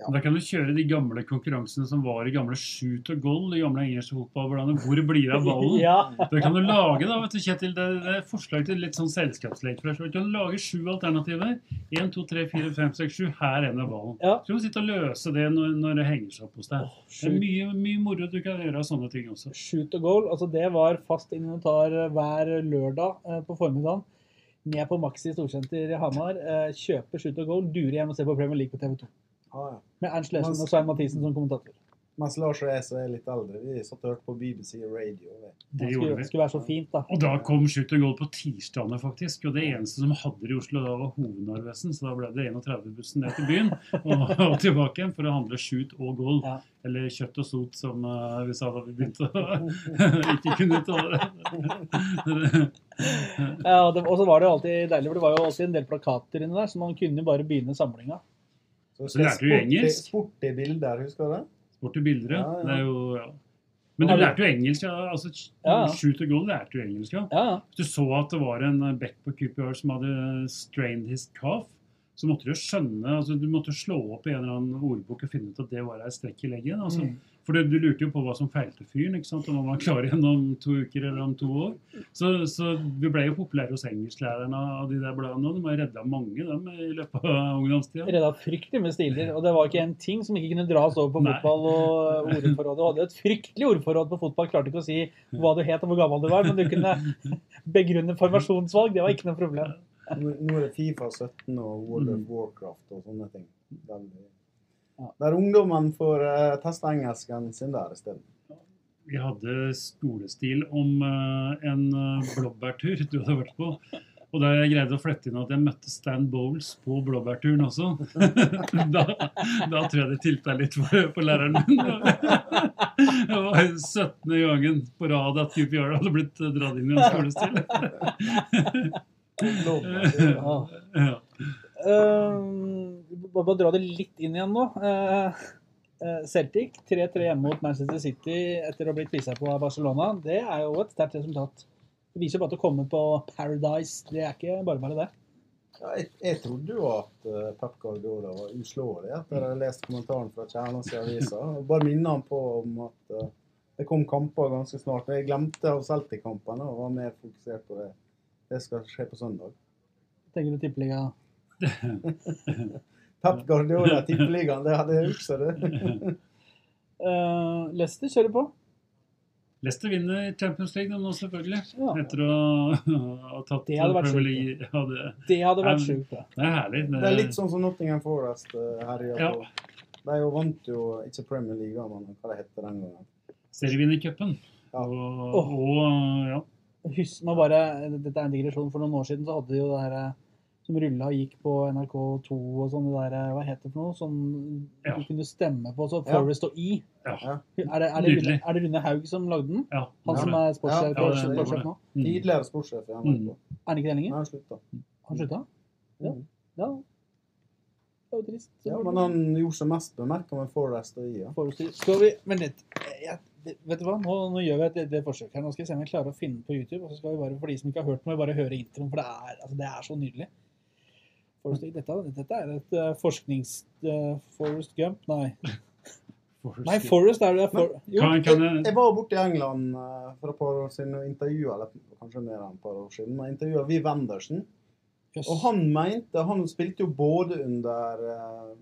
[SPEAKER 3] Da kan du kjøre de gamle konkurransene som var i gamle shoot og goal i gamle engelske fotballbladene. Hvor blir det av ballen? <laughs>
[SPEAKER 1] Ja.
[SPEAKER 3] Da kan du lage da, vet du, Kjetil, det, det er forslag til litt sånn selskapslek. Du kan lage sju alternativer. 1, 2, 3, 4, 5, 6, 7. Her ender ballen.
[SPEAKER 1] Ja.
[SPEAKER 3] Så kan du sitte og løse det når, når det henger seg opp hos deg. Det er mye, mye moro du kan gjøre av sånne ting også.
[SPEAKER 1] shoot og goal, altså det var fast inventar eh, hver lørdag eh, på formiddagen. Ned på Maxi Storsenter i Hamar. eh, Kjøpe shoot og goal, dure hjem og se på Premier League på TV 2.
[SPEAKER 2] Ah, ja.
[SPEAKER 1] Med Ernst
[SPEAKER 2] Lesen
[SPEAKER 1] og Svein Mathisen som kommentator.
[SPEAKER 2] Mens Lars og jeg så er litt eldre, vi satt og hørte på BBC Radio.
[SPEAKER 3] Det
[SPEAKER 1] Det skulle,
[SPEAKER 3] vi.
[SPEAKER 1] skulle være så fint, da.
[SPEAKER 3] Og da kom Shoot and Goal på tirsdagene, faktisk. Og det eneste som hadde det i Oslo, da var Hovednarvesen. Så da ble det 31-bussen ned til byen og, og tilbake igjen for å handle shoot og goal.
[SPEAKER 1] Ja.
[SPEAKER 3] Eller kjøtt og sot, som uh, vi sa da vi begynte å <laughs> ikke kunne uttale det.
[SPEAKER 1] Ja, og så var det jo alltid deilig, for det var jo alltid en del plakater inni der, så man kunne jo bare begynne samlinga.
[SPEAKER 2] Så
[SPEAKER 3] Så lærte du engelsk?
[SPEAKER 2] Sporty bilder, husker du det?
[SPEAKER 3] Sporty bilder, ja.
[SPEAKER 2] Ja, ja.
[SPEAKER 3] Det er jo, ja. Men du lærte jo engelsk, ja. Altså, Shoot the goal lærte du engelsk, ja.
[SPEAKER 1] Ja, ja.
[SPEAKER 3] Hvis du så at det var en back på QPR som hadde strained his calf, så måtte du jo skjønne altså Du måtte slå opp i en eller annen ordbok og finne ut at det var ei strekk i leggen. Altså.
[SPEAKER 1] Mm.
[SPEAKER 3] For du, du lurte jo på hva som feilte fyren, ikke sant? om han var klar igjen om to uker eller om to år. Så, så vi ble jo populære hos engelsklærerne av de der bladene. De har redda mange dem i løpet av ungdomstida.
[SPEAKER 1] Redda fryktelig med stiler. Og det var ikke en ting som ikke kunne dras over på
[SPEAKER 3] Nei.
[SPEAKER 1] fotball og ordforrådet. Du hadde et fryktelig ordforråd på fotball. Klarte ikke å si hva du het og hvor gammel du var, men du kunne <laughs> begrunne formasjonsvalg. Det var ikke noe problem.
[SPEAKER 2] Nå er det Fifa 17 og World of Warcraft og sånne ting. Veldig. Der ungdommen får uh, teste engelsken sin der isteden.
[SPEAKER 3] Vi hadde skolestil om uh, en uh, blåbærtur <laughs> du hadde vært på. Og da jeg greide å flette inn at jeg møtte Stan Bowles på blåbærturen også, <laughs> da, da tror jeg det tilta litt for, for læreren min. <laughs> Det var 17. gangen på rad at QPR hadde blitt dratt inn i en skolestil.
[SPEAKER 1] Ja.
[SPEAKER 3] Ja.
[SPEAKER 1] Uh, bare dra det litt inn igjen nå. Eh, eh, Celtic 3-3 hjemme mot Manchester City etter å ha blitt pissa på av Barcelona. Det er jo et sterkt resultat. Det viser jo bare at å komme på Paradise, det er ikke bare bare det.
[SPEAKER 2] Ja, jeg, jeg trodde jo at Pep Guardiola var uslåelig etter å ha lest kommentaren fra Kjernas i avisa. Bare minne han på om at det kom kamper ganske snart. Jeg glemte av Celtic-kampene og var mer fokusert på det. Det skal skje på søndag.
[SPEAKER 1] Tenker du tippeliga <laughs>
[SPEAKER 2] Pep Guardiola Tippeligaen, det hadde jeg huska det.
[SPEAKER 1] uh, <laughs> Leicester kjører på.
[SPEAKER 3] Leicester vinner Champions League nå, selvfølgelig.
[SPEAKER 1] Ja.
[SPEAKER 3] Etter å ha tatt
[SPEAKER 1] Det hadde vært sjukt,
[SPEAKER 3] Ja, det,
[SPEAKER 1] Det hadde vært
[SPEAKER 3] Um,
[SPEAKER 1] sjukt. det.
[SPEAKER 3] det er herlig.
[SPEAKER 2] Det er litt sånn som Nottingham Forest uh, herja
[SPEAKER 3] Ja.
[SPEAKER 2] på. De jo vant jo ikke Premier League, men hva det heter den gangen.
[SPEAKER 3] serievinnercupen.
[SPEAKER 2] Ja.
[SPEAKER 3] Og, og ja.
[SPEAKER 1] Husk meg bare, Dette er en digresjon. For noen år siden så hadde de jo det her eh, som rulla og gikk på NRK2 og sånn. det der, eh, Hva heter det for noe? Som
[SPEAKER 3] Ja.
[SPEAKER 1] du kunne stemme på. Så
[SPEAKER 2] Ja.
[SPEAKER 1] Forest og E.
[SPEAKER 3] ja.
[SPEAKER 2] Ja.
[SPEAKER 1] Er det, er, det Rune, er det Rune Haug som lagde den?
[SPEAKER 3] ja
[SPEAKER 1] Han som er sportssjef
[SPEAKER 2] Ja, ja,
[SPEAKER 1] nå?
[SPEAKER 3] Mm.
[SPEAKER 2] Tidligere sportssjef i NRK.
[SPEAKER 3] Mm.
[SPEAKER 1] Er han ikke det lenger?
[SPEAKER 2] Nei, han slutta.
[SPEAKER 1] Han slutta? Ja. Ja. Det var trist.
[SPEAKER 2] Ja, men han gjorde seg mest bemerka med Forest og ja.
[SPEAKER 1] Forest og E. Skal vi Vent litt. Jeg, vet du hva? Nå, nå gjør vi et, det forsøket her. Nå skal vi se om vi klarer å finne på YouTube. Og så skal vi bare, for de som ikke har hørt, må vi bare høre introen, for det er, altså, det er så nydelig. E, dette, dette er et uh, forsknings... Uh, Forest Gump? Nei. <laughs> Nei, Forest er det. For, jo.
[SPEAKER 3] Kan, kan
[SPEAKER 2] Jeg,
[SPEAKER 3] jeg,
[SPEAKER 2] var borte i England uh, for et par år siden og intervjua eller kanskje mer enn et par år siden, men intervjua Viv Andersen.
[SPEAKER 1] Yes.
[SPEAKER 2] Og han mente Han spilte jo både under uh,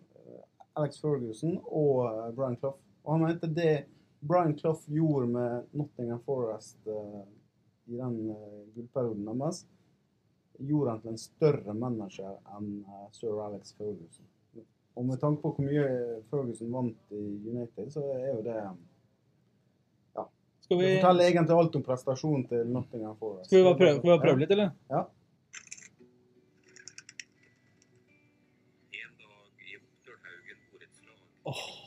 [SPEAKER 2] Alex Ferguson og eh, Brian Clough. Og han mente det Brian Clough gjorde med Nottingham Forest eh, i den uh, gullperioden deres, gjorde han til en større manager enn eh, sir Alex Ferguson. Og med tanke på hvor mye Ferguson vant i United, så er jo det
[SPEAKER 1] Skal vi,
[SPEAKER 2] Det forteller egentlig alt om prestasjonen til Nottingham Forest.
[SPEAKER 1] skal vi bare prøve, skal vi bare prøve litt, eller?
[SPEAKER 2] Ja.
[SPEAKER 4] En dag i Oppdølhaugen borettslag
[SPEAKER 1] Åh.
[SPEAKER 4] 80.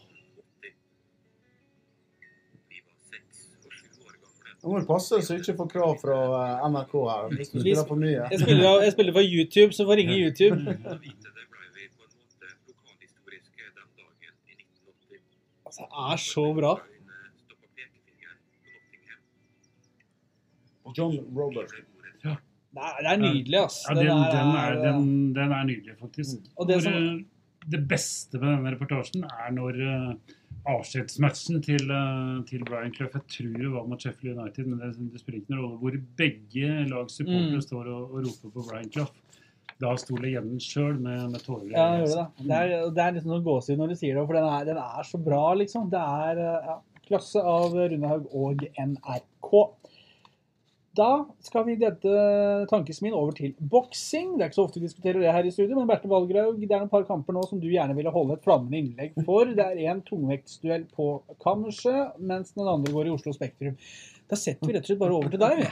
[SPEAKER 2] Nå må du passe så du ikke får krav fra eh, NRK her. Hvis du spiller for mye.
[SPEAKER 1] Jeg spiller, jeg spiller for YouTube, så får ringe YouTube.
[SPEAKER 4] På 1980.
[SPEAKER 1] Altså, det er så bra.
[SPEAKER 4] På Nottingham.
[SPEAKER 2] John
[SPEAKER 4] Robert. Ja.
[SPEAKER 1] Det er, det er nydelig, altså.
[SPEAKER 3] ja, den, den, er,
[SPEAKER 1] eh,
[SPEAKER 3] den, den er nydelig, faktisk.
[SPEAKER 1] Og det som-
[SPEAKER 3] eh, det beste med denne reportasjen er når uh, avskjedsmatchen til, uh, til Brian Clough Jeg tror det var mot Sheffield United, men det, det spiller ingen rolle. Hvor begge lags supportere
[SPEAKER 1] Mm.
[SPEAKER 3] står og, og roper på Brian Clough. Da sto legenden sjøl med, med tårer
[SPEAKER 1] Ja, jeg gjør det. Det er, det er liksom noe gåsehud når du sier det, for den er, den er så bra, liksom. Det er eh, ja, klasse av Rune Haug og NRK. Da skal vi dette tankesmien over til boksing. Det er ikke så ofte vi diskuterer det her i studio, men Berthe Valgraug, det er noen par kamper nå som du gjerne ville holde et flammende innlegg for. Det er en tungvektsduell på Kammerset, mens den andre går i Oslo Spektrum. Da setter vi rett og slett bare over til deg.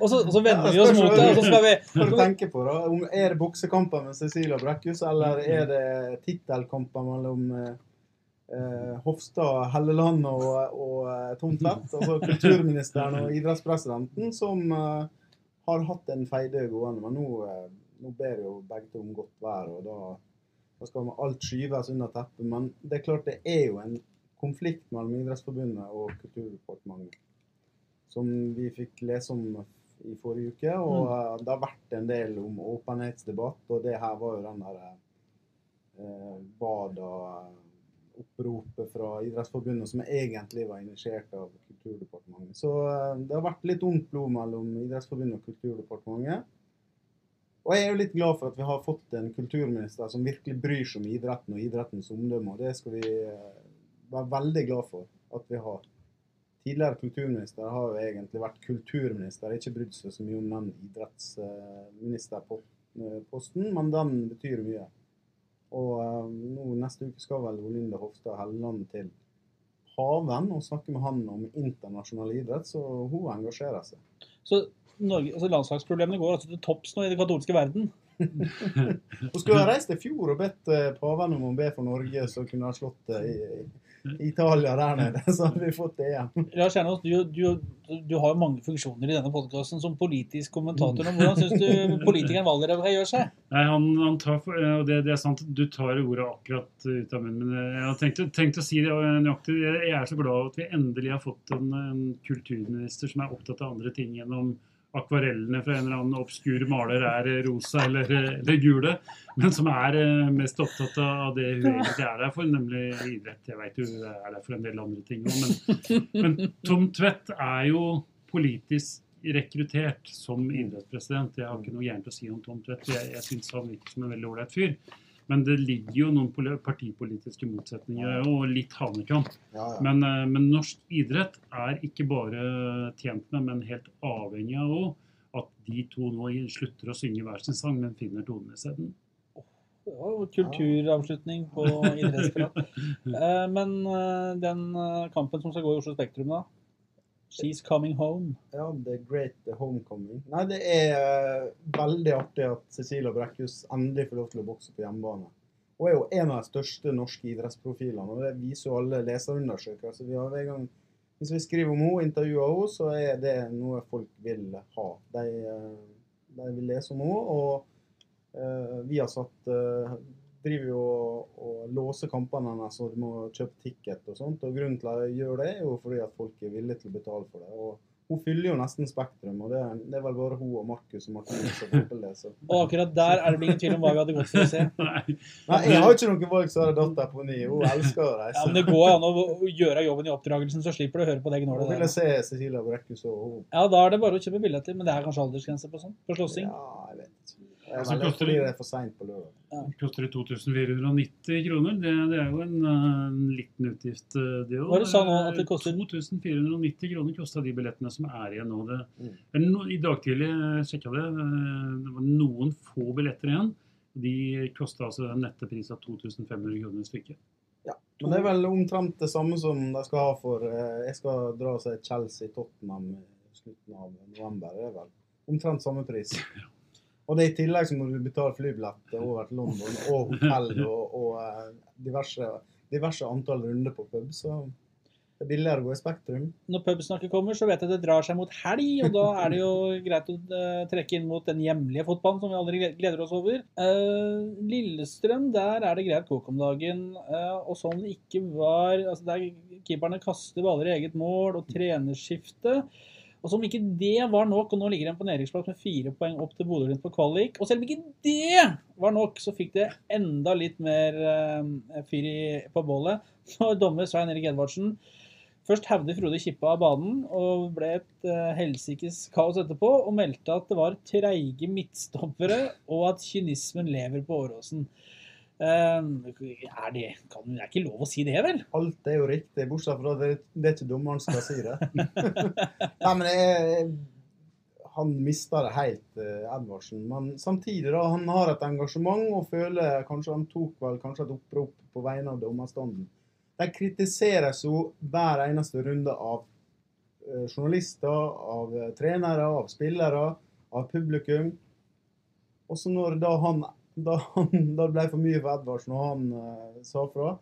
[SPEAKER 1] Og så, og så vender vi oss mot deg, og så skal vi
[SPEAKER 2] Hva du tenker på da? Er det boksekamper med Cecilia Brekkhus, eller er det tittelkamper mellom eh, eh, Hofstad Helleland og, og eh, Tom Tvedt? Altså kulturministeren og idrettspresidenten som eh, har hatt en feide gående. Men nå, eh, nå ber jo begge to om godt vær, og da, da skal alt skyves under teppet. Men det er klart det er jo en konflikt mellom Idrettsforbundet og Kulturdepartementet som vi fikk lese om i forrige uke. Og
[SPEAKER 1] Mm.
[SPEAKER 2] eh, det har vært en del om åpenhetsdebatt, og det her var jo den der eh, Bada-oppropet fra Idrettsforbundet som egentlig var initiert av Kulturdepartementet. Så eh, det har vært litt ondt blod mellom Idrettsforbundet og Kulturdepartementet. Og jeg er jo litt glad for at vi har fått en kulturminister som virkelig bryr seg om idretten og idrettens omdømme, og det skal vi eh, være veldig glad for at vi har. Tidligere kulturminister har jo egentlig vært kulturminister, ikke brydd seg så mye om den idrettsministerposten, men den betyr mye. Og eh, nå neste uke skal vel Olinda Hofstad Helleland til Haven og snakke med han om internasjonal idrett, så hun engasjerer seg.
[SPEAKER 1] Så Norge, altså landslagsproblemene går altså til topps nå i den katolske verden. <laughs>
[SPEAKER 2] Hun skulle ha reist i fjor og bedt eh, paven om å be for Norge, så kunne ha slått det i, i <laughs> Italia der nede. <laughs> Så har vi fått det igjen. <laughs>
[SPEAKER 1] Ja, Kjernos, du, du, du har jo mange funksjoner i denne podkasten som politisk kommentator. Hvordan syns du politikeren Valderhaug gjør seg?
[SPEAKER 3] Nei, han, han tar for, eh, og det, det er sant, Du tar ordet akkurat ut av munnen. Men jeg har tenkt, tenkt å si det nøyaktig. Jeg er så glad at vi endelig har fått en, en kulturminister som er opptatt av andre ting enn om akvarellene fra en eller annen obskur maler er rosa eller, eller gule, men som er eh, mest opptatt av det hun egentlig er der for, nemlig idrett. Jeg vet hun er der for en del andre ting òg, men, men Tom Tvedt er jo politisk rekruttert som idrettspresident. Jeg har ikke noe gærent å si om Tom Tvedt. Jeg, jeg syns han virker som en veldig ålreit fyr. Men det ligger jo noen partipolitiske motsetninger og litt hanekamp.
[SPEAKER 2] Ja, ja.
[SPEAKER 3] Men, eh, men norsk idrett er ikke bare tjent med, men helt avhengig av òg at de to nå slutter å synge hver sin sang, men finner tonene isteden.
[SPEAKER 1] Det var jo kulturavslutning på <laughs> idrettsprat. Eh, Men eh, den kampen som skal gå i Oslo Spektrum, da? She's coming home.
[SPEAKER 2] Ja, The Great Homecoming. Nei, det er eh, veldig artig at Cecilia Brekkhus endelig får lov til å bokse på hjemmebane. Hun er jo en av de største norske idrettsprofilene, og det viser jo alle leserundersøkelser. Vi har hver gang, hvis vi skriver om henne, intervjuer henne, så er det noe folk vil ha. De, eh, de vil lese om henne, og uh, vi har satt eh, driver jo og, og låser kampene hennes, og du må kjøpe ticket og sånt. Og grunnen til at jeg gjør det, er jo fordi at folk er villige til å betale for det. Og hun fyller jo nesten Spektrum, og det, det er vel bare hun og Markus og Martinus som får. Så. <laughs>
[SPEAKER 1] Og akkurat der er det ingen tvil om hva vi hadde gått for å se. <laughs>
[SPEAKER 3] Nei,
[SPEAKER 2] Nei, jeg har ikke noe valg, så har det datter på ni. Hun elsker å reise.
[SPEAKER 1] Ja, men Det går an å gjøre jobben i oppdragelsen, så slipper du å høre på det
[SPEAKER 2] Hun
[SPEAKER 1] gnålet
[SPEAKER 2] ville
[SPEAKER 1] der.
[SPEAKER 2] se Cecilia Brekkhus og hun.
[SPEAKER 1] Ja, da er det bare å kjøpe billetter, men det er kanskje aldersgrense på sånn? På slåssing?
[SPEAKER 2] Ja, jeg vet ikke. Jeg som
[SPEAKER 3] koster
[SPEAKER 2] fordi
[SPEAKER 3] det-
[SPEAKER 2] er for seint på lørdag.
[SPEAKER 3] koster 2490 kroner. Det, det er jo en, eh, en liten utgift, eh, det òg.
[SPEAKER 1] Hva er det du at det koster?
[SPEAKER 3] 2490 kroner kosta de billettene som er igjen nå. Det,
[SPEAKER 2] Mm.
[SPEAKER 3] er no, I dag tidlig sjekka det. eh, Det var noen få billetter igjen. De kosta altså en nettepris av 2500 kroner stykket.
[SPEAKER 2] Ja. Men det er vel omtrent det samme som de skal ha for eh, Jeg skal dra og se Chelsea-Tottenham i slutten av november. Det er vel omtrent samme pris. <laughs> Og det er i tillegg så må du betale flybillett over til London og hotell og, og eh, diverse, diverse antall runder på pub. Så det er billigere å gå i Spektrum.
[SPEAKER 1] Når pubsnakket kommer, så vet jeg at det drar seg mot helg, og da er det jo greit å eh, trekke inn mot den hjemlige fotballen som vi aldri gleder oss over. Eh, Lillestrøm, der er det greit kok om dagen. og som det ikke var altså Der keeperne kaster baller i eget mål, og trenerskifte. Og som ikke det var nok, og nå ligger de på nedrykksplass med fire poeng opp til Bodø-Glimt på kvalik. Og selv om ikke det var nok, så fikk det enda litt mer uh, fyr på bålet. <laughs> Når dommer Svein Erik Edvardsen Først hevde Frode Kippa av banen og ble et uh, helsikes kaos etterpå, og meldte at det var treige midtstoppere, og at kynismen lever på Åråsen. Eh, er det kan, Det er ikke lov å si det, vel?
[SPEAKER 2] Alt er jo riktig, bortsett fra det, det er ikke dommeren som skal si det. <laughs> Nei, men jeg, han mista det helt, eh, Edvardsen. Men samtidig, da, han har et engasjement og føler kanskje han tok vel kanskje et opprop på vegne av dommerstanden. De kritiseres jo hver eneste runde av eh, journalister, av eh, trenere, av spillere, av publikum. Også når da han <laughs> da, da ble det for mye for Edvardsen og han eh, sa fra,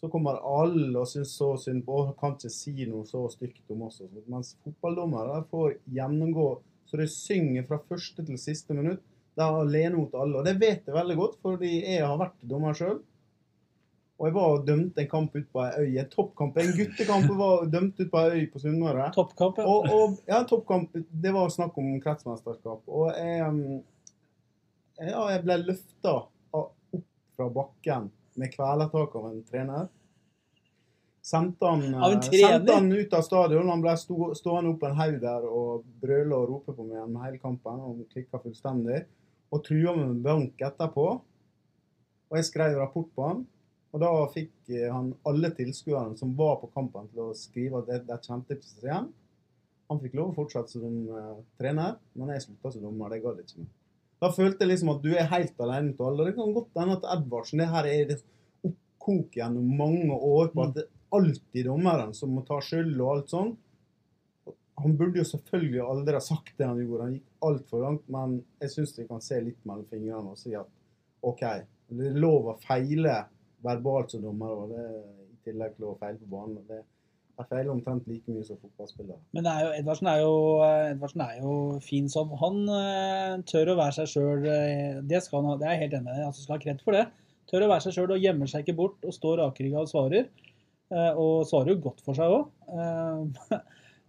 [SPEAKER 2] så kommer alle og syns så synd på og kan ikke si noe så stygt om oss. Mens fotballdommere får gjennomgå så de synger fra første til siste minutt. De er alene mot alle. Og det vet jeg veldig godt, fordi jeg har vært dommer sjøl. Og jeg var og dømte en kamp ut på ei øy. En toppkamp. En guttekamp var dømt ut på ei øy på Sunnmøre.
[SPEAKER 1] Toppkamp, ja.
[SPEAKER 2] Og, og, ja, toppkamp. Det var snakk om kretsmesterskap. Og jeg, ja, jeg ble løfta opp fra bakken med kvelertak av en trener. Sendte han, eh, sendte han ut av stadion. Han ble sto, stående opp en haug der og brøle og rope på meg gjennom hele kampen. Og klikka fullstendig. Og trua meg med bank etterpå. Og jeg skrev rapport på han. Og da fikk eh, han alle tilskuerne som var på kampen, til å skrive at de, de kjente ikke seg igjen. Han fikk lov å fortsette som uh, trener, men jeg slutta som dommer. Det gadd ikke mer. Da følte jeg liksom at du er helt alene til alle. Det kan godt hende at Edvardsen det her er det oppkok gjennom mange år på at det er alltid dommeren som må ta skyld og alt sånn. Han burde jo selvfølgelig aldri ha sagt det han gjorde. Han gikk altfor langt. Men jeg syns vi kan se litt mellom fingrene og si at OK, det er lov å feile verbalt som dommer, og det er i tillegg til å feile på banen. Det, jeg feiler omtrent like mye som fotballspiller.
[SPEAKER 1] Men det er jo, Edvardsen, er jo, Edvardsen er jo fin sånn. Han uh, tør å være seg sjøl. Det, skal han ha, det er jeg helt enig i. Han skal ha kred for det. Tør å være seg sjøl og gjemmer seg ikke bort og står rakrygga og svarer. Uh, og svarer jo godt for seg òg. <laughs>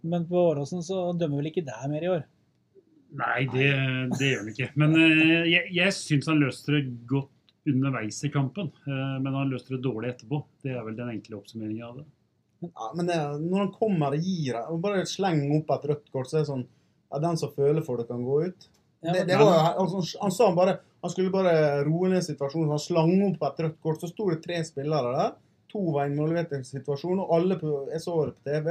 [SPEAKER 1] Men på Åråsen så dømmer vel ikke deg mer i år?
[SPEAKER 3] Nei, det, det gjør han ikke. Men eh, jeg, jeg syns han løste det godt underveis i kampen. Eh, men han løste det dårlig etterpå. Det er vel den enkle oppsummeringen av det.
[SPEAKER 2] Ja, men det, når han kommer og gir og bare slenger opp et rødt kort, så er det sånn ja, Den som føler for det, kan gå ut. Det, det var, altså, han sa han bare Han skulle bare roe ned situasjonen. Han slang opp et rødt kort. Så sto det tre spillere der. To var involvert i situasjonen, og alle på, jeg så det på TV.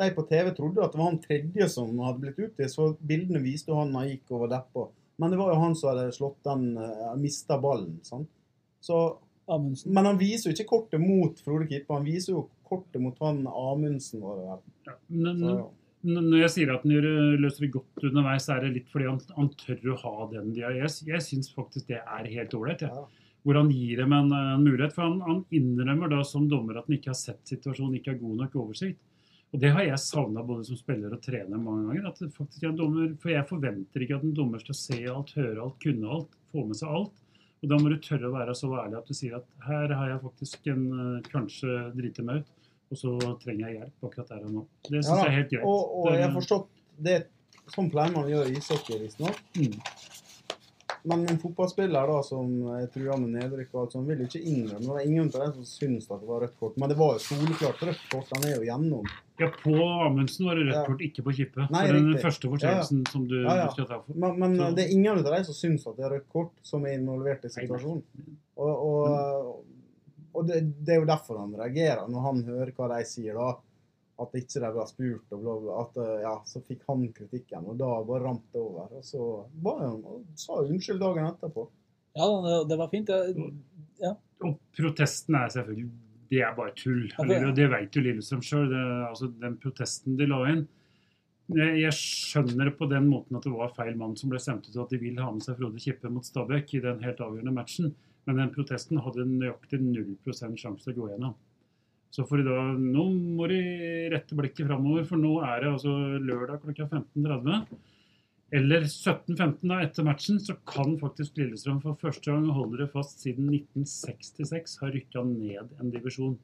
[SPEAKER 2] De på TV trodde at det var han tredje som hadde blitt utvist, så bildene viste jo han han gikk over deppa. Men det var jo han som hadde slått den uh, Mista ballen. sant? Så men han viser jo ikke kortet mot Frode Kippe, han viser jo kortet mot han Amundsen. Var det vel.
[SPEAKER 3] Ja. Men,
[SPEAKER 2] Så,
[SPEAKER 3] ja. Når jeg sier at han gjør- løser det godt underveis, er det litt fordi han, han tør å ha den. Jeg, jeg syns faktisk det er helt ålreit.
[SPEAKER 2] Ja.
[SPEAKER 3] Hvor han gir dem en, en mulighet. For han, han innrømmer da som dommer at han ikke har sett situasjonen, ikke har god nok oversikt. Og det har jeg savna både som spiller og trener mange ganger. at faktisk en dommer, For jeg forventer ikke at en dommer skal se alt, høre alt, kunne alt, få med seg alt. Og da må du tørre å være så ærlig at du sier at her har jeg faktisk en eh, kanskje driti meg ut, og så trenger jeg hjelp akkurat der og nå. Det syns
[SPEAKER 2] Ja
[SPEAKER 3] jeg er helt greit.
[SPEAKER 2] Og, og jeg har forstått det Sånn pleier man å gjøre i ishockey, visstnok.
[SPEAKER 3] Mm.
[SPEAKER 2] Men en fotballspiller da som er trua med nedrykk og alt sånt, vil jo ikke innrømme Det var ingen av dem som syntes at det var rødt kort. Men det var jo soleklart rødt kort. Han er jo gjennom.
[SPEAKER 3] Ja, på Amundsen var det rødt
[SPEAKER 2] Ja.
[SPEAKER 3] kort, ikke på Kippe.
[SPEAKER 2] Nei,
[SPEAKER 3] for den
[SPEAKER 2] riktig.
[SPEAKER 3] første forseelsen som du,
[SPEAKER 2] Ja, ja.
[SPEAKER 3] ta for.
[SPEAKER 2] Men, men
[SPEAKER 3] Så-
[SPEAKER 2] det er ingen av dem som syns at det er rødt kort, som er involvert i situasjonen. Og, og, og det, det er jo derfor han reagerer, når han hører hva de sier da. At ikke de ble spurt, og bla, bla. At, eh, ja, så fikk han kritikken, og da bare rant det over. Og så ba han, og sa unnskyld dagen etterpå.
[SPEAKER 1] Ja, det, det var fint. Ja.
[SPEAKER 3] Og protesten er selvfølgelig Det er bare tull.
[SPEAKER 1] Ja, det-
[SPEAKER 3] Og det vet jo Lillestrøm sjøl. Altså, den protesten de la inn jeg jeg skjønner det på den måten at det var feil mann som ble stemt ut, og at de vil ha med seg Frode Kippe mot Stabæk i den helt avgjørende matchen. Men den protesten hadde nøyaktig 0 sjanse til å gå gjennom. Så for i dag, Nå må de rette blikket framover, for nå er det altså lørdag klokka 15.30. Eller 17.15 da, etter matchen, så kan faktisk Lillestrøm for første gang holde det fast siden 1966 har rykka ned en divisjon.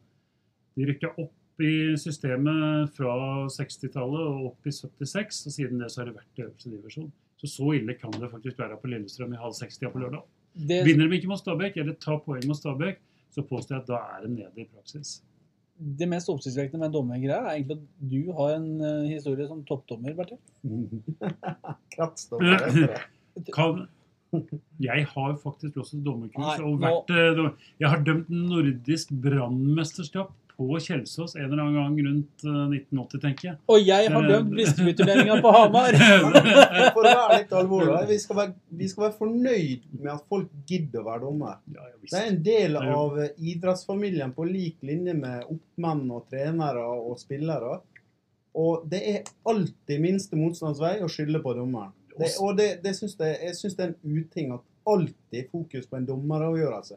[SPEAKER 3] De rykka opp i systemet fra 60-tallet og opp i 76, og siden det så har det vært i øverste divisjon. Så så ille kan det faktisk være på Lillestrøm i halv 60 på lørdag.
[SPEAKER 1] Det,
[SPEAKER 3] Vinner de ikke mot Stabæk, eller tar poeng mot Stabæk, så påstår jeg at da er det nede i praksis.
[SPEAKER 1] det mest oppsiktsvekkende med en dommergreie er egentlig at du har en eh, historie som toppdommer, Bertil. <laughs>
[SPEAKER 2] Kretsdommer. <laughs>
[SPEAKER 3] Kan, jeg har faktisk også dommerkurs
[SPEAKER 1] Nei,
[SPEAKER 3] og vært nå... dom- Jeg har dømt nordisk brannmesterskap på Kjelsås en eller annen gang rundt eh, 1980, tenker jeg.
[SPEAKER 1] Og jeg har dømt brystrevyturneringa på Hamar! <laughs>
[SPEAKER 2] For å være litt alvorlig, vi skal være, vi skal være fornøyd med at folk gidder å være dommer.
[SPEAKER 3] Ja.
[SPEAKER 2] Det er en del
[SPEAKER 3] Det
[SPEAKER 2] av eh, idrettsfamilien på lik linje med oppmenn og trenere og spillere. Og det er alltid minste motstands vei å skylde på dommeren. Det, og det, det syns jeg, jeg syns det er en uting at alltid fokus på en dommeravgjørelse.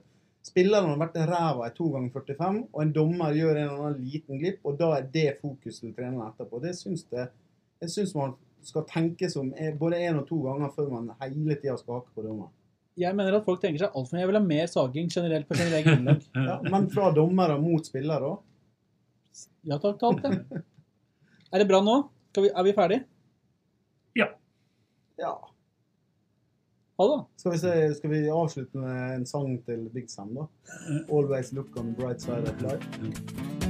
[SPEAKER 2] Spilleren har vært ræva i to ganger 45, og en dommer gjør en eller annen liten glipp, og da er det fokuset til treneren etterpå. Det syns det, jeg syns man skal tenke som eh, både én og to ganger før man hele tida skal hake på dommeren.
[SPEAKER 1] Jeg mener at folk tenker seg altfor mye. Jeg vil ha mer saging generelt på generelt grunnlag. <laughs>
[SPEAKER 2] Ja, men fra dommere mot spillere òg.
[SPEAKER 1] Ja takk til alt, det. Er det bra nå? Vi, er vi ferdige?
[SPEAKER 3] Ja.
[SPEAKER 2] Ja.
[SPEAKER 1] Ha det.
[SPEAKER 2] Skal vi, se, skal vi avslutte med en sang til Big Sam, da? 'Always Look on the Bright Side of Life'.